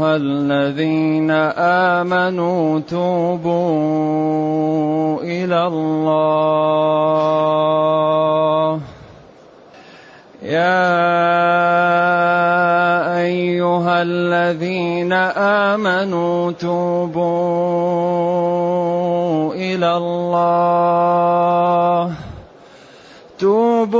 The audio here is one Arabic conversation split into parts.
أيها الذين آمنوا توبوا إلى الله. يا أيها الذين آمنوا توبوا إلى الله. توبوا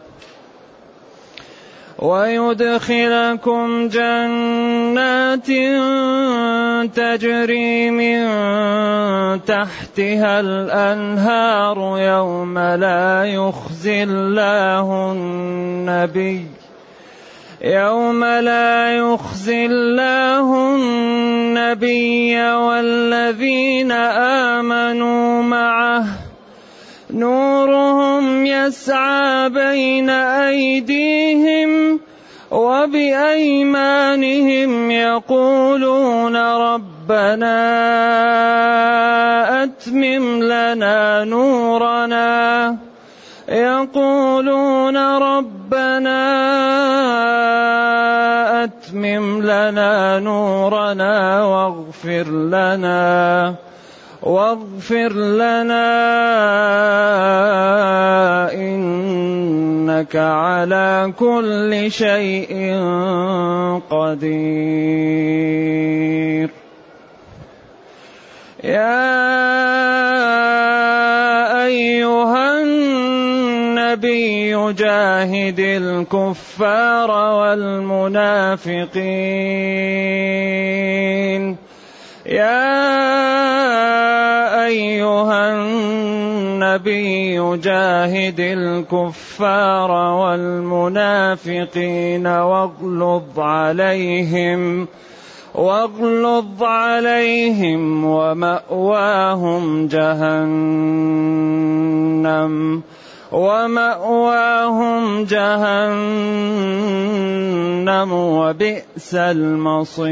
ويدخلكم جنات تجري من تحتها الأنهار يوم لا يخزي الله النبي يوم لا يخزي الله النبي والذين آمنوا معه نورهم يسعى بين أيديهم وبأيمانهم يقولون ربنا أتمم لنا نورنا. يقولون ربنا أتمم لنا نورنا واغفر لنا. واغفر لنا إنك على كل شيء قدير. يا أيها النبي جاهد الكفار والمنافقين. يا أيها النبي جاهد الكفار والمنافقين واغلظ عليهم واغلظ عليهم ومأواهم جهنم. ومأواهم جهنم وبئس المصير.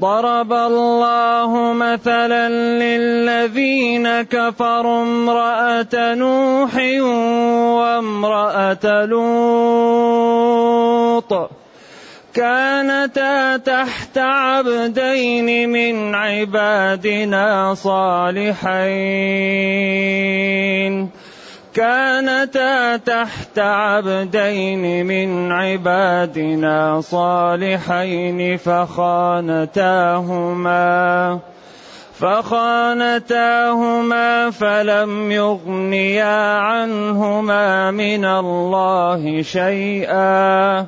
ضرب الله مثلا للذين كفروا امرأة نوح وامرأة لوط. كانتا تحت عبدين من عبادنا صالحين. كانتا تحت عبدين من عبادنا صالحين فخانتاهما. فخانتاهما فلم يغنيا عنهما من الله شيئا.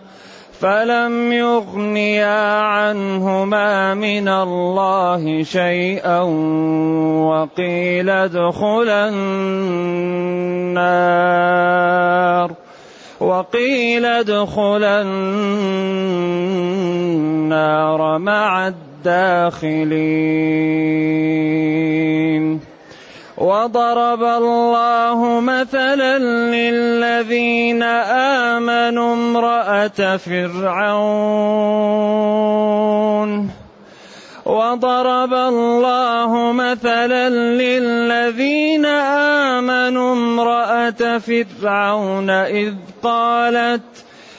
فلم يغنيا عنهما من الله شيئا وقيل ادخلا النار وقيل ادخلا النار مع الداخلين وضرب الله مثلا للذين آمنوا امرأة فرعون. وضرب الله مثلا للذين آمنوا امرأة فرعون إذ قالت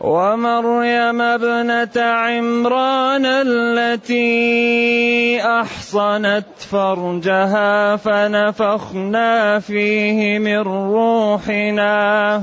ومريم ابنة عمران التي أحصنت فرجها فنفخنا فيه من روحنا.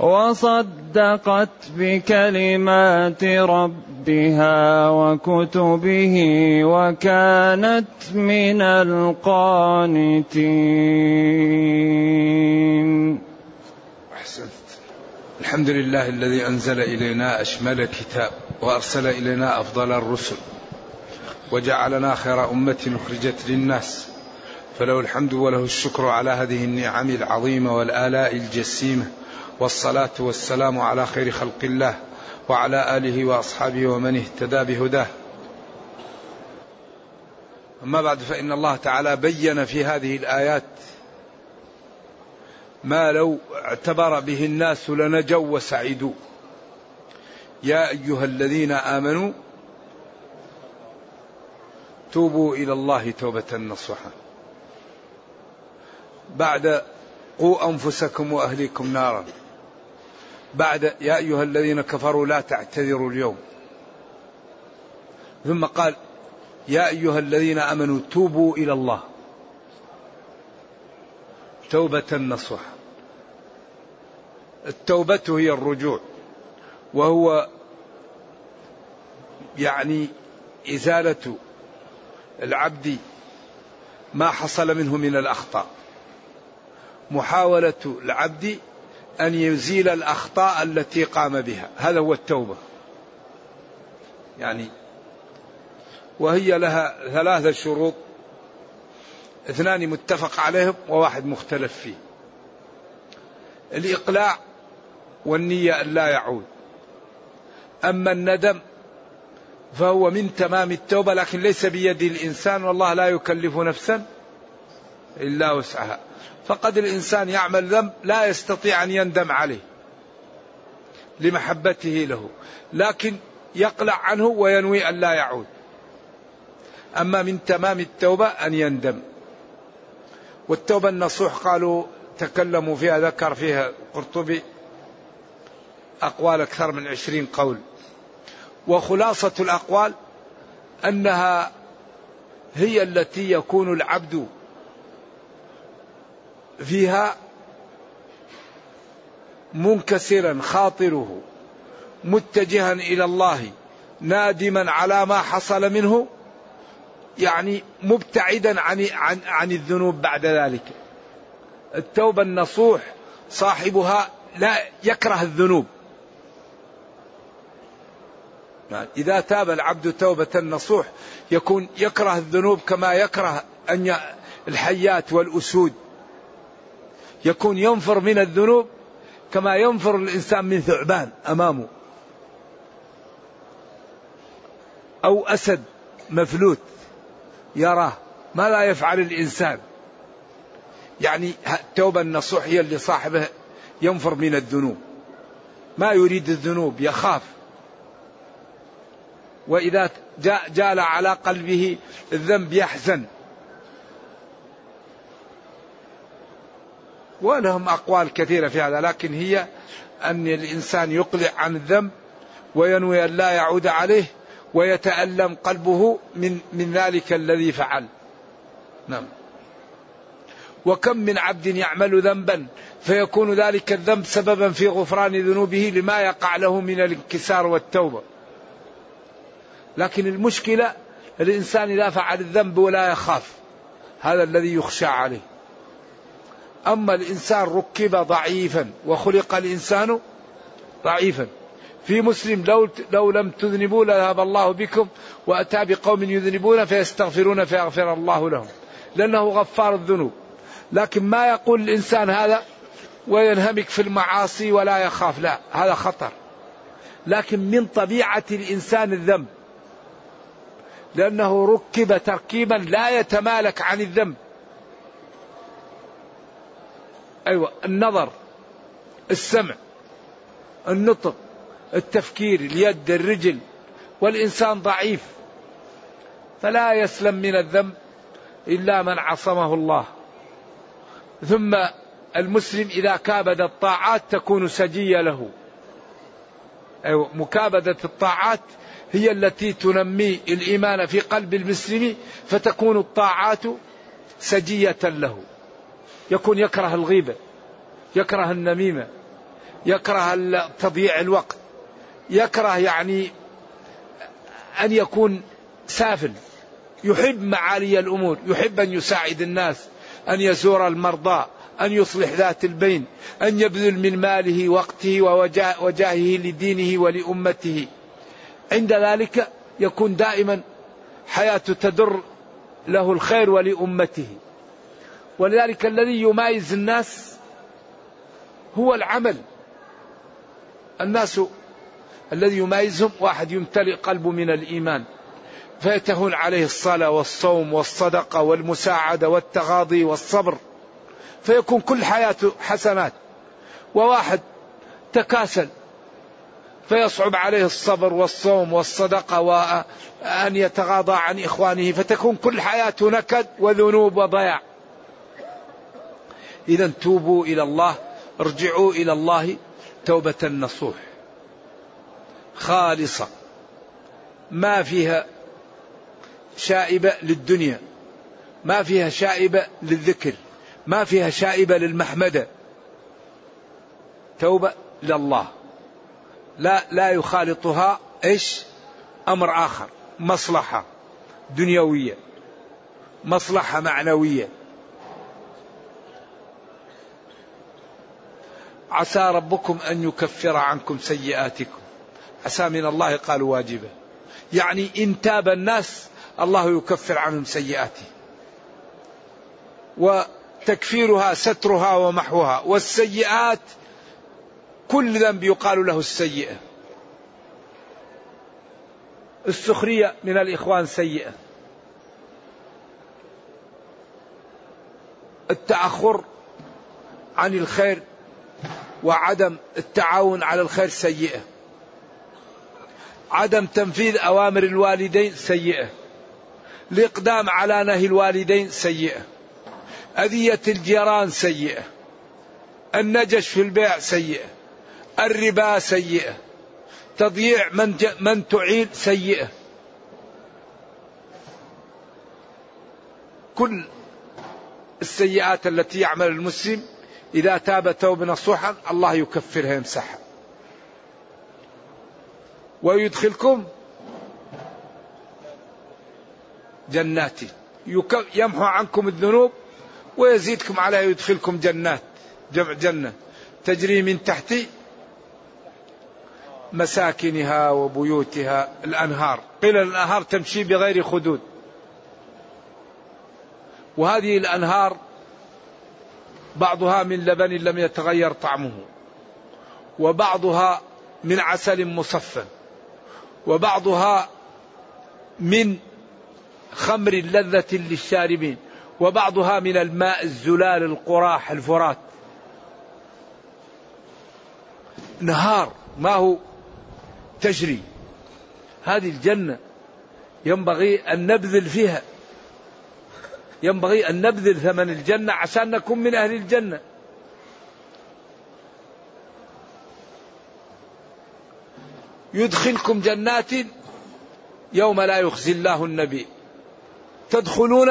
وصدقت بكلمات ربها وكتبه وكانت من القانتين. أحسنت. الحمد لله الذي أنزل إلينا أشمل كتاب وأرسل إلينا أفضل الرسل وجعلنا خير أمة أخرجت للناس. فله الحمد وله الشكر على هذه النعم العظيمة والآلاء الجسيمة والصلاة والسلام على خير خلق الله وعلى آله وأصحابه ومن اهتدى بهداه. أما بعد فإن الله تعالى بين في هذه الآيات ما لو اعتبر به الناس لنجوا وسعدوا. يا أيها الذين آمنوا توبوا إلى الله توبة نصوحا. بعد قوا أنفسكم وأهليكم نارا. بعد يا أيها الذين كفروا لا تعتذروا اليوم. ثم قال يا أيها الذين آمنوا توبوا إلى الله. توبة نصوحا التوبة هي الرجوع. وهو يعني إزالة العبد ما حصل منه من الأخطاء. محاولة العبد أن يزيل الأخطاء التي قام بها. هذا هو التوبة. يعني وهي لها ثلاثة شروط. اثنان متفق عليهم وواحد مختلف فيه. الإقلاع والنية أن لا يعود. أما الندم فهو من تمام التوبة لكن ليس بيد الإنسان والله لا يكلف نفسا. إلا وسعها. فقد الإنسان يعمل ذنب لا يستطيع أن يندم عليه لمحبته له لكن يقلع عنه وينوي أن لا يعود. أما من تمام التوبة أن يندم. والتوبة النصوح قالوا تكلموا فيها ذكر فيها قرطبي أقوال أكثر من عشرين قول. وخلاصة الأقوال أنها هي التي يكون العبد فيها منكسرا خاطره متجها إلى الله نادما على ما حصل منه يعني مبتعدا عن عن عن الذنوب بعد ذلك. التوبة النصوح صاحبها لا يكره الذنوب. إذا تاب العبد توبة نصوح يكون يكره الذنوب كما يكره أن الحيات والأسود يكون ينفر من الذنوب كما ينفر الإنسان من ثعبان أمامه. أو أسد مفلوت يراه. ما لا يفعل الإنسان. يعني التوبة النصوح هي اللي صاحبه ينفر من الذنوب. ما يريد الذنوب يخاف. وإذا جال على قلبه الذنب يحزن. ولهم أقوال كثيرة في هذا لكن هي أن الإنسان يقلع عن الذنب وينوي أن لا يعود عليه ويتألم قلبه من من ذلك الذي فعل. نعم. وكم من عبد يعمل ذنبا فيكون ذلك الذنب سببا في غفران ذنوبه لما يقع له من الانكسار والتوبة. لكن المشكلة الإنسان إذا فعل الذنب ولا يخاف هذا الذي يخشى عليه. أما الإنسان ركب ضعيفا وخلق الإنسان ضعيفا. في مسلم لو لو لم تذنبوا لذهب الله بكم وأتى بقوم يذنبون فيستغفرون فيغفر الله لهم لأنه غفار الذنوب. لكن ما يقول الإنسان هذا وينهمك في المعاصي ولا يخاف لا هذا خطر. لكن من طبيعة الإنسان الذنب لأنه ركب تركيبا لا يتمالك عن الذنب. أيوه النظر السمع النطق التفكير اليد الرجل والإنسان ضعيف فلا يسلم من الذنب إلا من عصمه الله. ثم المسلم إذا كابد الطاعات تكون سجية له. أيوة مكابدة الطاعات هي التي تنمي الإيمان في قلب المسلم فتكون الطاعات سجية له. يكون يكره الغيبة يكره النميمة يكره تضييع الوقت يكره يعني أن يكون سافل يحب معالي الأمور يحب أن يساعد الناس أن يزور المرضى أن يصلح ذات البين أن يبذل من ماله وقته ووجاهه لدينه ولأمته. عند ذلك يكون دائما حياته تدر له الخير ولأمته. ولذلك الذي يمايز الناس هو العمل. الناس الذي يميزهم واحد يمتلئ قلبه من الإيمان فيتهون عليه الصلاة والصوم والصدقة والمساعدة والتغاضي والصبر فيكون كل حياته حسنات. وواحد تكاسل فيصعب عليه الصبر والصوم والصدقة وأن يتغاضى عن إخوانه فتكون كل حياته نكد وذنوب وضياع. إذا توبوا إلى الله ارجعوا إلى الله توبة نصوح خالصة. ما فيها شائبة للدنيا ما فيها شائبة للذكر ما فيها شائبة للمحمدة. توبة لله لا لا يخالطها إيش؟ أمر آخر. مصلحة دنيوية. مصلحة معنوية. عسى ربكم أن يكفر عنكم سيئاتكم. عسى من الله قالوا واجبة. يعني إن تاب الناس الله يكفر عنهم سيئاته وتكفيرها سترها ومحوها. والسيئات كل ذنب يقال له السيئة. السخرية من الإخوان سيئة. التأخر عن الخير وعدم التعاون على الخير سيئة. عدم تنفيذ أوامر الوالدين سيئة. الإقدام على نهي الوالدين سيئة. أذية الجيران سيئة. النجش في البيع سيئة. الربا سيئة. تضييع من. من تعين سيئة. كل السيئات التي يعمل المسلم إذا تاب توبة نصوحا الله يكفرها يمسحها ويدخلكم جنات. يمحو عنكم الذنوب ويزيدكم عليها يدخلكم جنات جمع جنة. تجري من تحت مساكنها وبيوتها الأنهار. قيل الأنهار تمشي بغير خدود. وهذه الأنهار بعضها من لبن لم يتغير طعمه وبعضها من عسل مصفى وبعضها من خمر لذة للشاربين وبعضها من الماء الزلال القراح الفرات. نهار ما هو تجري. هذه الجنة ينبغي أن نبذل فيها ينبغي أن نبذل ثمن الجنة عشان نكون من أهل الجنة. يدخلكم جنات يوم لا يخزي الله النبي. تدخلون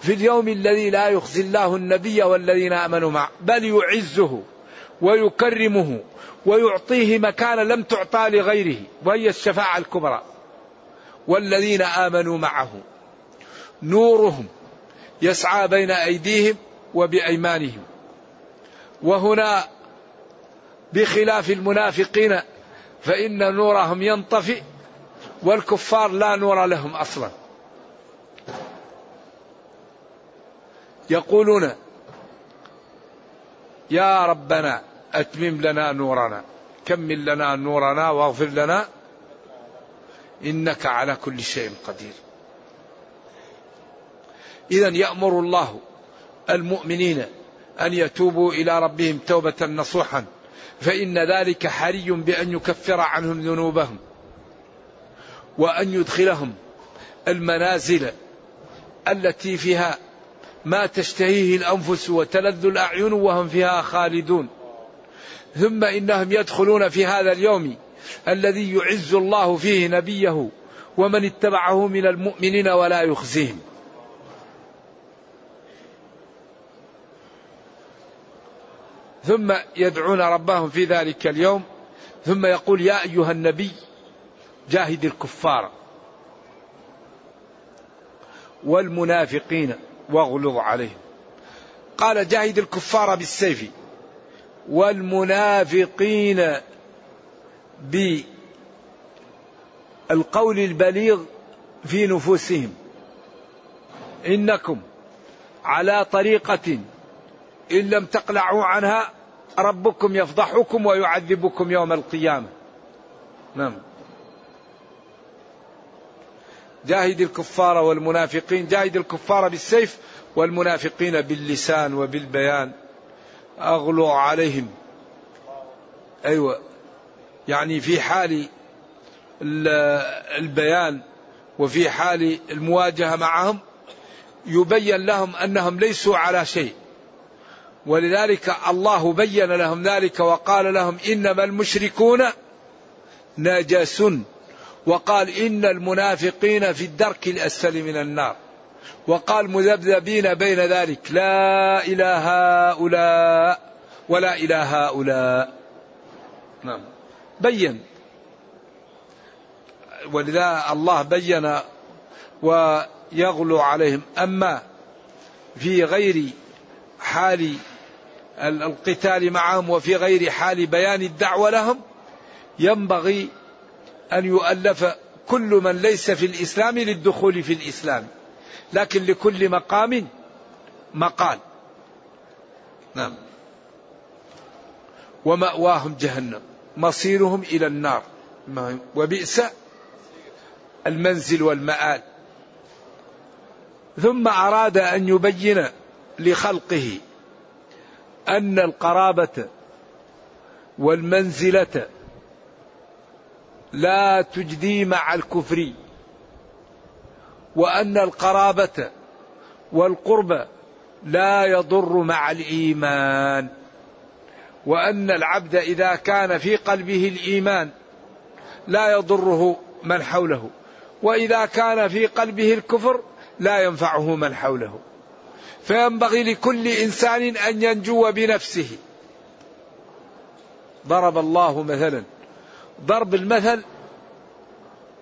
في اليوم الذي لا يخزي الله النبي والذين آمنوا معه بل يعزه ويكرمه ويعطيه مكان لم تعطى لغيره وهي الشفاعة الكبرى. والذين آمنوا معه نورهم يسعى بين أيديهم وبأيمانهم. وهنا بخلاف المنافقين فإن نورهم ينطفئ والكفار لا نور لهم أصلا. يقولون يا ربنا أتمم لنا نورنا كمل لنا نورنا واغفر لنا إنك على كل شيء قدير. إذا يأمر الله المؤمنين أن يتوبوا إلى ربهم توبة نصوحا فإن ذلك حري بأن يكفر عنهم ذنوبهم وأن يدخلهم المنازل التي فيها ما تشتهيه الأنفس وتلذ الأعين وهم فيها خالدون. ثم إنهم يدخلون في هذا اليوم الذي يعز الله فيه نبيه ومن اتبعه من المؤمنين ولا يخزيهم. ثم يدعون ربهم في ذلك اليوم ثم يقول يا أيها النبي جاهد الكفار والمنافقين واغلظ عليهم. قال جاهد الكفار بالسيف والمنافقين بالقول البليغ في نفوسهم. إنكم على طريقة إن لم تقلعوا عنها ربكم يفضحكم ويعذبكم يوم القيامة. نعم. جاهد الكفار والمنافقين جاهد الكفار بالسيف والمنافقين باللسان وبالبيان. أغلو عليهم. أيوة. يعني في حال البيان وفي حال المواجهة معهم يبين لهم أنهم ليسوا على شيء. ولذلك الله بين لهم ذلك وقال لهم إنما المشركون نجس وقال إن المنافقين في الدرك الأسفل من النار وقال مذبذبين بين ذلك لا إلى هؤلاء ولا إلى هؤلاء نعم. بين. ولذا الله بين ويغلو عليهم. أما في غير حال القتال معهم وفي غير حال بيان الدعوة لهم ينبغي أن يؤلف كل من ليس في الإسلام للدخول في الإسلام. لكن لكل مقام مقال. نعم. ومأواهم جهنم مصيرهم إلى النار. وبئس المنزل والمآل. ثم أراد أن يبين لخلقه أن القرابة والمنزلة لا تجدي مع الكفر وأن القرابة والقرب لا يضر مع الإيمان وأن العبد إذا كان في قلبه الإيمان لا يضره من حوله وإذا كان في قلبه الكفر لا ينفعه من حوله. فينبغي لكل إنسان أن ينجو بنفسه. ضرب الله مثلا. ضرب المثل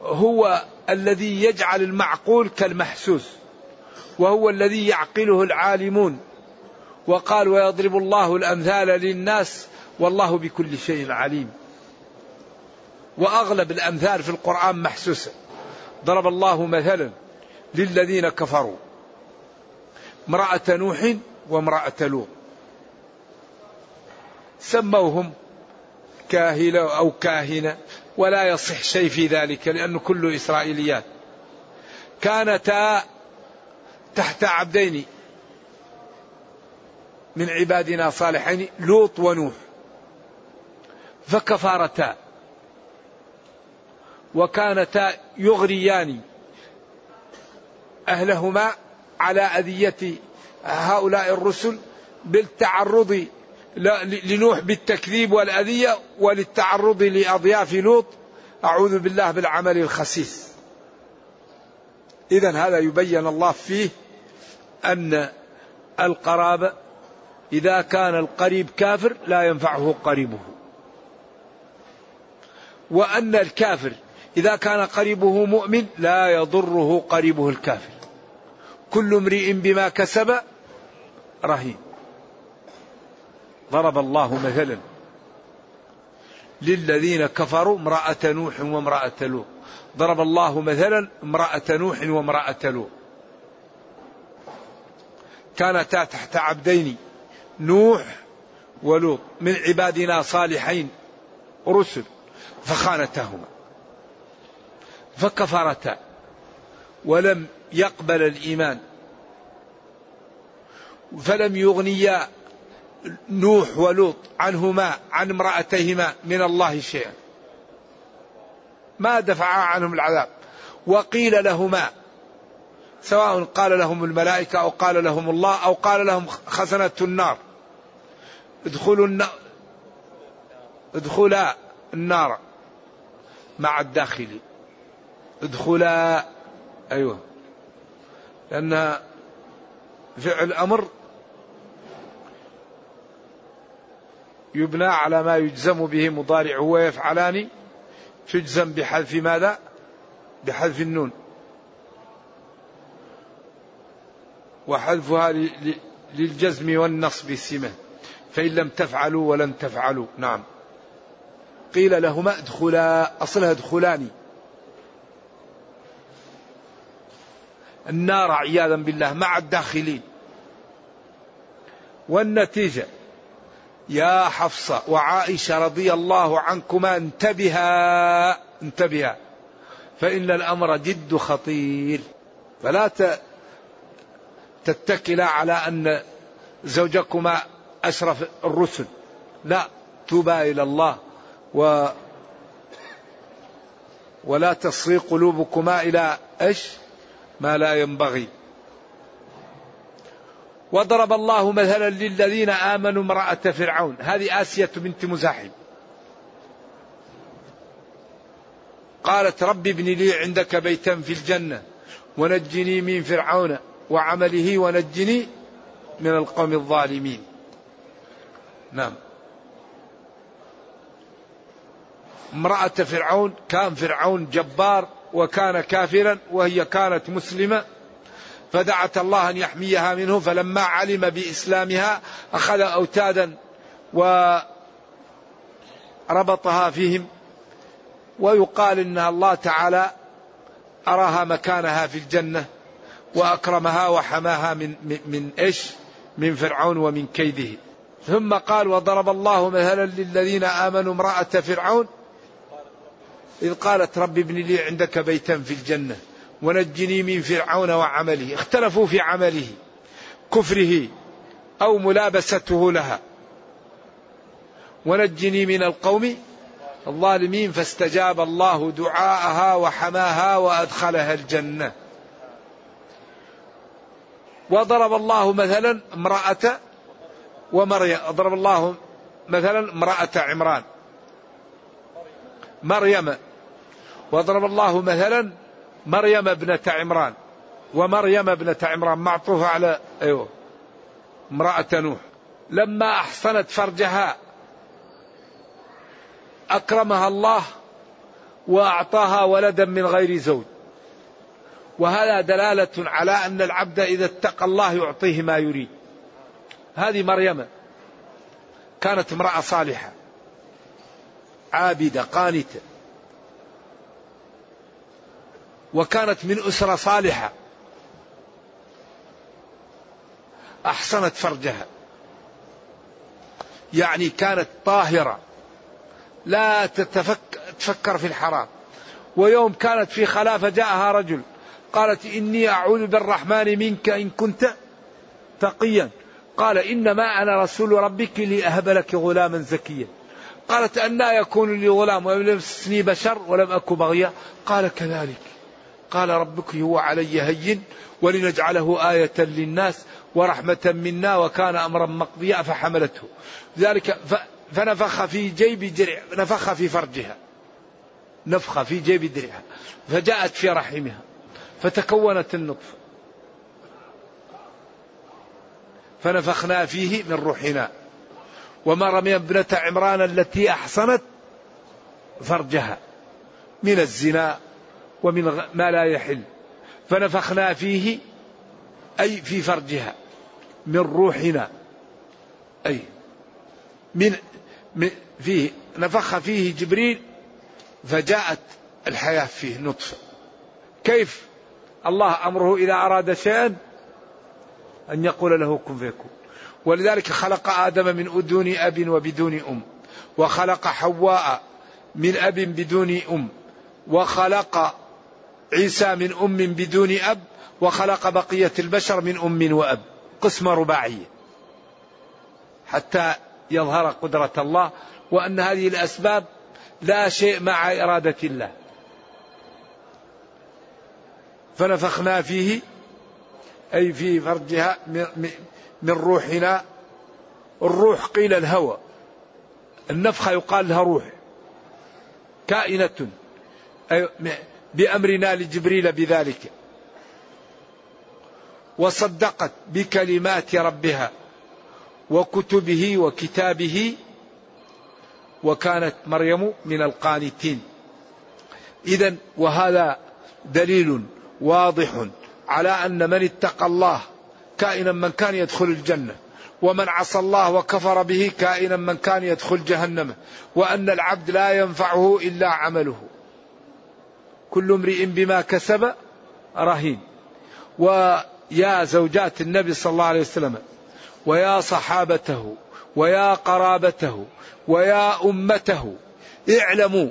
هو الذي يجعل المعقول كالمحسوس وهو الذي يعقله العالمون وقال ويضرب الله الأمثال للناس والله بكل شيء عليم. وأغلب الأمثال في القرآن محسوسة. ضرب الله مثلا للذين كفروا. امرأة نوح وامرأة لوط. سموهم كاهلة أو كاهنة ولا يصح شيء في ذلك لأنه كله إسرائيليات كانتا تحت عبدين من عبادنا صالحين لوط ونوح. فكفارتا وكانتا يغريان أهلهما على أذية هؤلاء الرسل بالتعرض لنوح بالتكذيب والأذية وللتعرض لأضياف لوط. أعوذ بالله بالعمل الخسيس. إذا هذا يبين الله فيه أن القرابة إذا كان القريب كافر لا ينفعه قريبه. وأن الكافر إذا كان قريبه مؤمن لا يضره قريبه الكافر. كل امرئ بما كسب رهين. ضرب الله مثلا للذين كفروا امرأة نوح وامرأة لوط. ضرب الله مثلا امرأة نوح وامرأة لوط. كانتا تحت عبدين نوح ولوط من عبادنا صالحين رسل فخانتهما فكفرتا ولم يقبل الإيمان. فلم يغنيا نوح ولوط عنهما عن امرأتيهما من الله شيئا. ما دفعا عنهم العذاب. وقيل لهما سواء قال لهم الملائكة أو قال لهم الله أو قال لهم خزنة النار ادخلوا النار ادخلا النار مع الداخلين. ادخلا أيوه. لأن فعل أمر يبنى على ما يجزم به مضارع هو يفعلان تجزم بحذف ماذا؟ بحذف النون. وحذفها للجزم والنصب سمة. فإن لم تفعلوا ولن تفعلوا. نعم. قيل لهما ادخلا أصلها ادخلان. النار عياذا بالله مع الداخلين. والنتيجة يا حفصة وعائشة رضي الله عنكما انتبها انتبها. فإن الأمر جد خطير. فلا تتكلا على أن زوجكما أشرف الرسل. لا توبا إلى الله و ولا تصغي قلوبكما إلى إيش؟ ما لا ينبغي. وضرب الله مثلا للذين آمنوا امرأة فرعون. هذه آسية بنت مزاحم. قالت رب ابن لي عندك بيتا في الجنة ونجني من فرعون وعمله ونجني من القوم الظالمين. نعم. امرأة فرعون كان فرعون جبار وكان كافرا وهي كانت مسلمة فدعت الله أن يحميها منه فلما علم بإسلامها أخذ أوتادا وربطها فيهم ويقال إن الله تعالى أراها مكانها في الجنة وأكرمها وحماها من, من, إيش؟ من فرعون ومن كيده. ثم قال وضرب الله مثلا للذين آمنوا امرأة فرعون إذ قالت رب ابن لي عندك بيتا في الجنة ونجني من فرعون وعمله اختلفوا في عمله كفره أو ملابسته لها. ونجني من القوم الظالمين فاستجاب الله دعاءها وحماها وأدخلها الجنة. وضرب الله مثلا امرأة ومريم ضرب الله مثلا امرأة عمران. مريم وضرب الله مثلا مريم ابنة عمران ومريم ابنة عمران معطوفة على أيوه امرأة نوح. لما أحصنت فرجها أكرمها الله وأعطاها ولدا من غير زوج. وهذا دلالة على أن العبد إذا اتقى الله يعطيه ما يريد. هذه مريم كانت امرأة صالحة عابدة قانتة. وكانت من أسرة صالحة. أحصنت فرجها. يعني كانت طاهرة. لا تتفك تفكر في الحرام. ويوم كانت في خلافة جاءها رجل. قالت إني أعوذ بالرحمن منك إن كنت تقيا. قال إنما أنا رسول ربك لأهب لك غلاما زكيا. قالت أنا يكون لي غلام ولم يمسسني بشر ولم أك بغيا. قال كذلك. قال ربك هو علي هين ولنجعله آية للناس ورحمة منا وكان أمرا مقضيا فحملته. ذلك فنفخ في جيب درع نفخ في فرجها. نفخ في جيب درعها فجاءت في رحمها. فتكونت النطفة فنفخنا فيه من روحنا. ومريم ابنة عمران التي أحصنت فرجها. من الزنا. ومن ما لا يحل. فنفخنا فيه أي في فرجها من روحنا. أي من, فيه نفخ فيه جبريل فجاءت الحياة فيه نطفة. كيف؟ الله أمره إذا أراد شيئا أن يقول له كن فيكون. ولذلك خلق آدم من دون أب وبدون أم. وخلق حواء من أب بدون أم. وخلق عيسى من أم بدون أب وخلق بقية البشر من أم وأب. قسمة رباعية حتى يظهر قدرة الله وأن هذه الأسباب لا شيء مع إرادة الله. فنفخنا فيه أي في فرجها من روحنا. الروح قيل الهوى. النفخة يقال لها روح. كائنة. بأمرنا لجبريل بذلك. وصدقت بكلمات ربها وكتبه وكتابه وكانت مريم من القانتين. اذا وهذا دليل واضح على أن من اتقى الله كائنا من كان يدخل الجنة ومن عصى الله وكفر به كائنا من كان يدخل جهنم وأن العبد لا ينفعه إلا عمله. كل امرئ بما كسب رهين ويا زوجات النبي صلى الله عليه وسلم ويا صحابته ويا قرابته ويا أمته اعلموا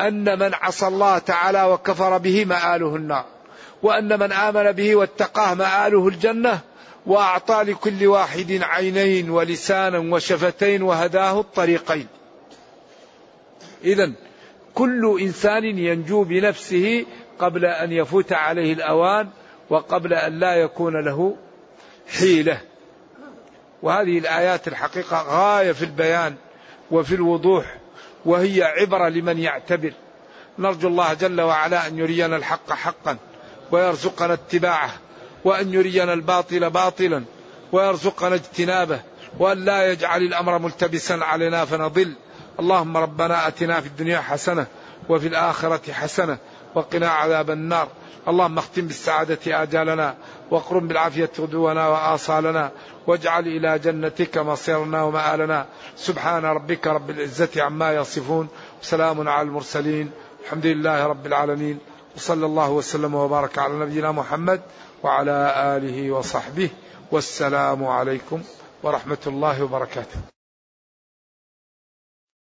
أن من عصى الله تعالى وكفر به مآله النار وأن من آمن به واتقاه مآله الجنة وأعطى لكل واحد عينين ولسانا وشفتين وهداه الطريقين. اذا كل إنسان ينجو بنفسه قبل أن يفوت عليه الأوان وقبل أن لا يكون له حيلة. وهذه الآيات الحقيقة غاية في البيان وفي الوضوح وهي عبرة لمن يعتبر. نرجو الله جل وعلا أن يرينا الحق حقا ويرزقنا اتباعه وأن يرينا الباطل باطلا ويرزقنا اجتنابه وأن لا يجعل الأمر ملتبسا علينا فنضل اللهم ربنا أتنا في الدنيا حسنة وفي الآخرة حسنة وقنا عذاب النار. اللهم اختم بالسعادة آجالنا واقرم بالعافية غدونا وآصالنا واجعل إلى جنتك مصيرنا ومآلنا. سبحان ربك رب العزة عما يصفون. وسلام على المرسلين. الحمد لله رب العالمين. وصلى الله وسلم وبارك على نبينا محمد وعلى آله وصحبه. والسلام عليكم ورحمة الله وبركاته.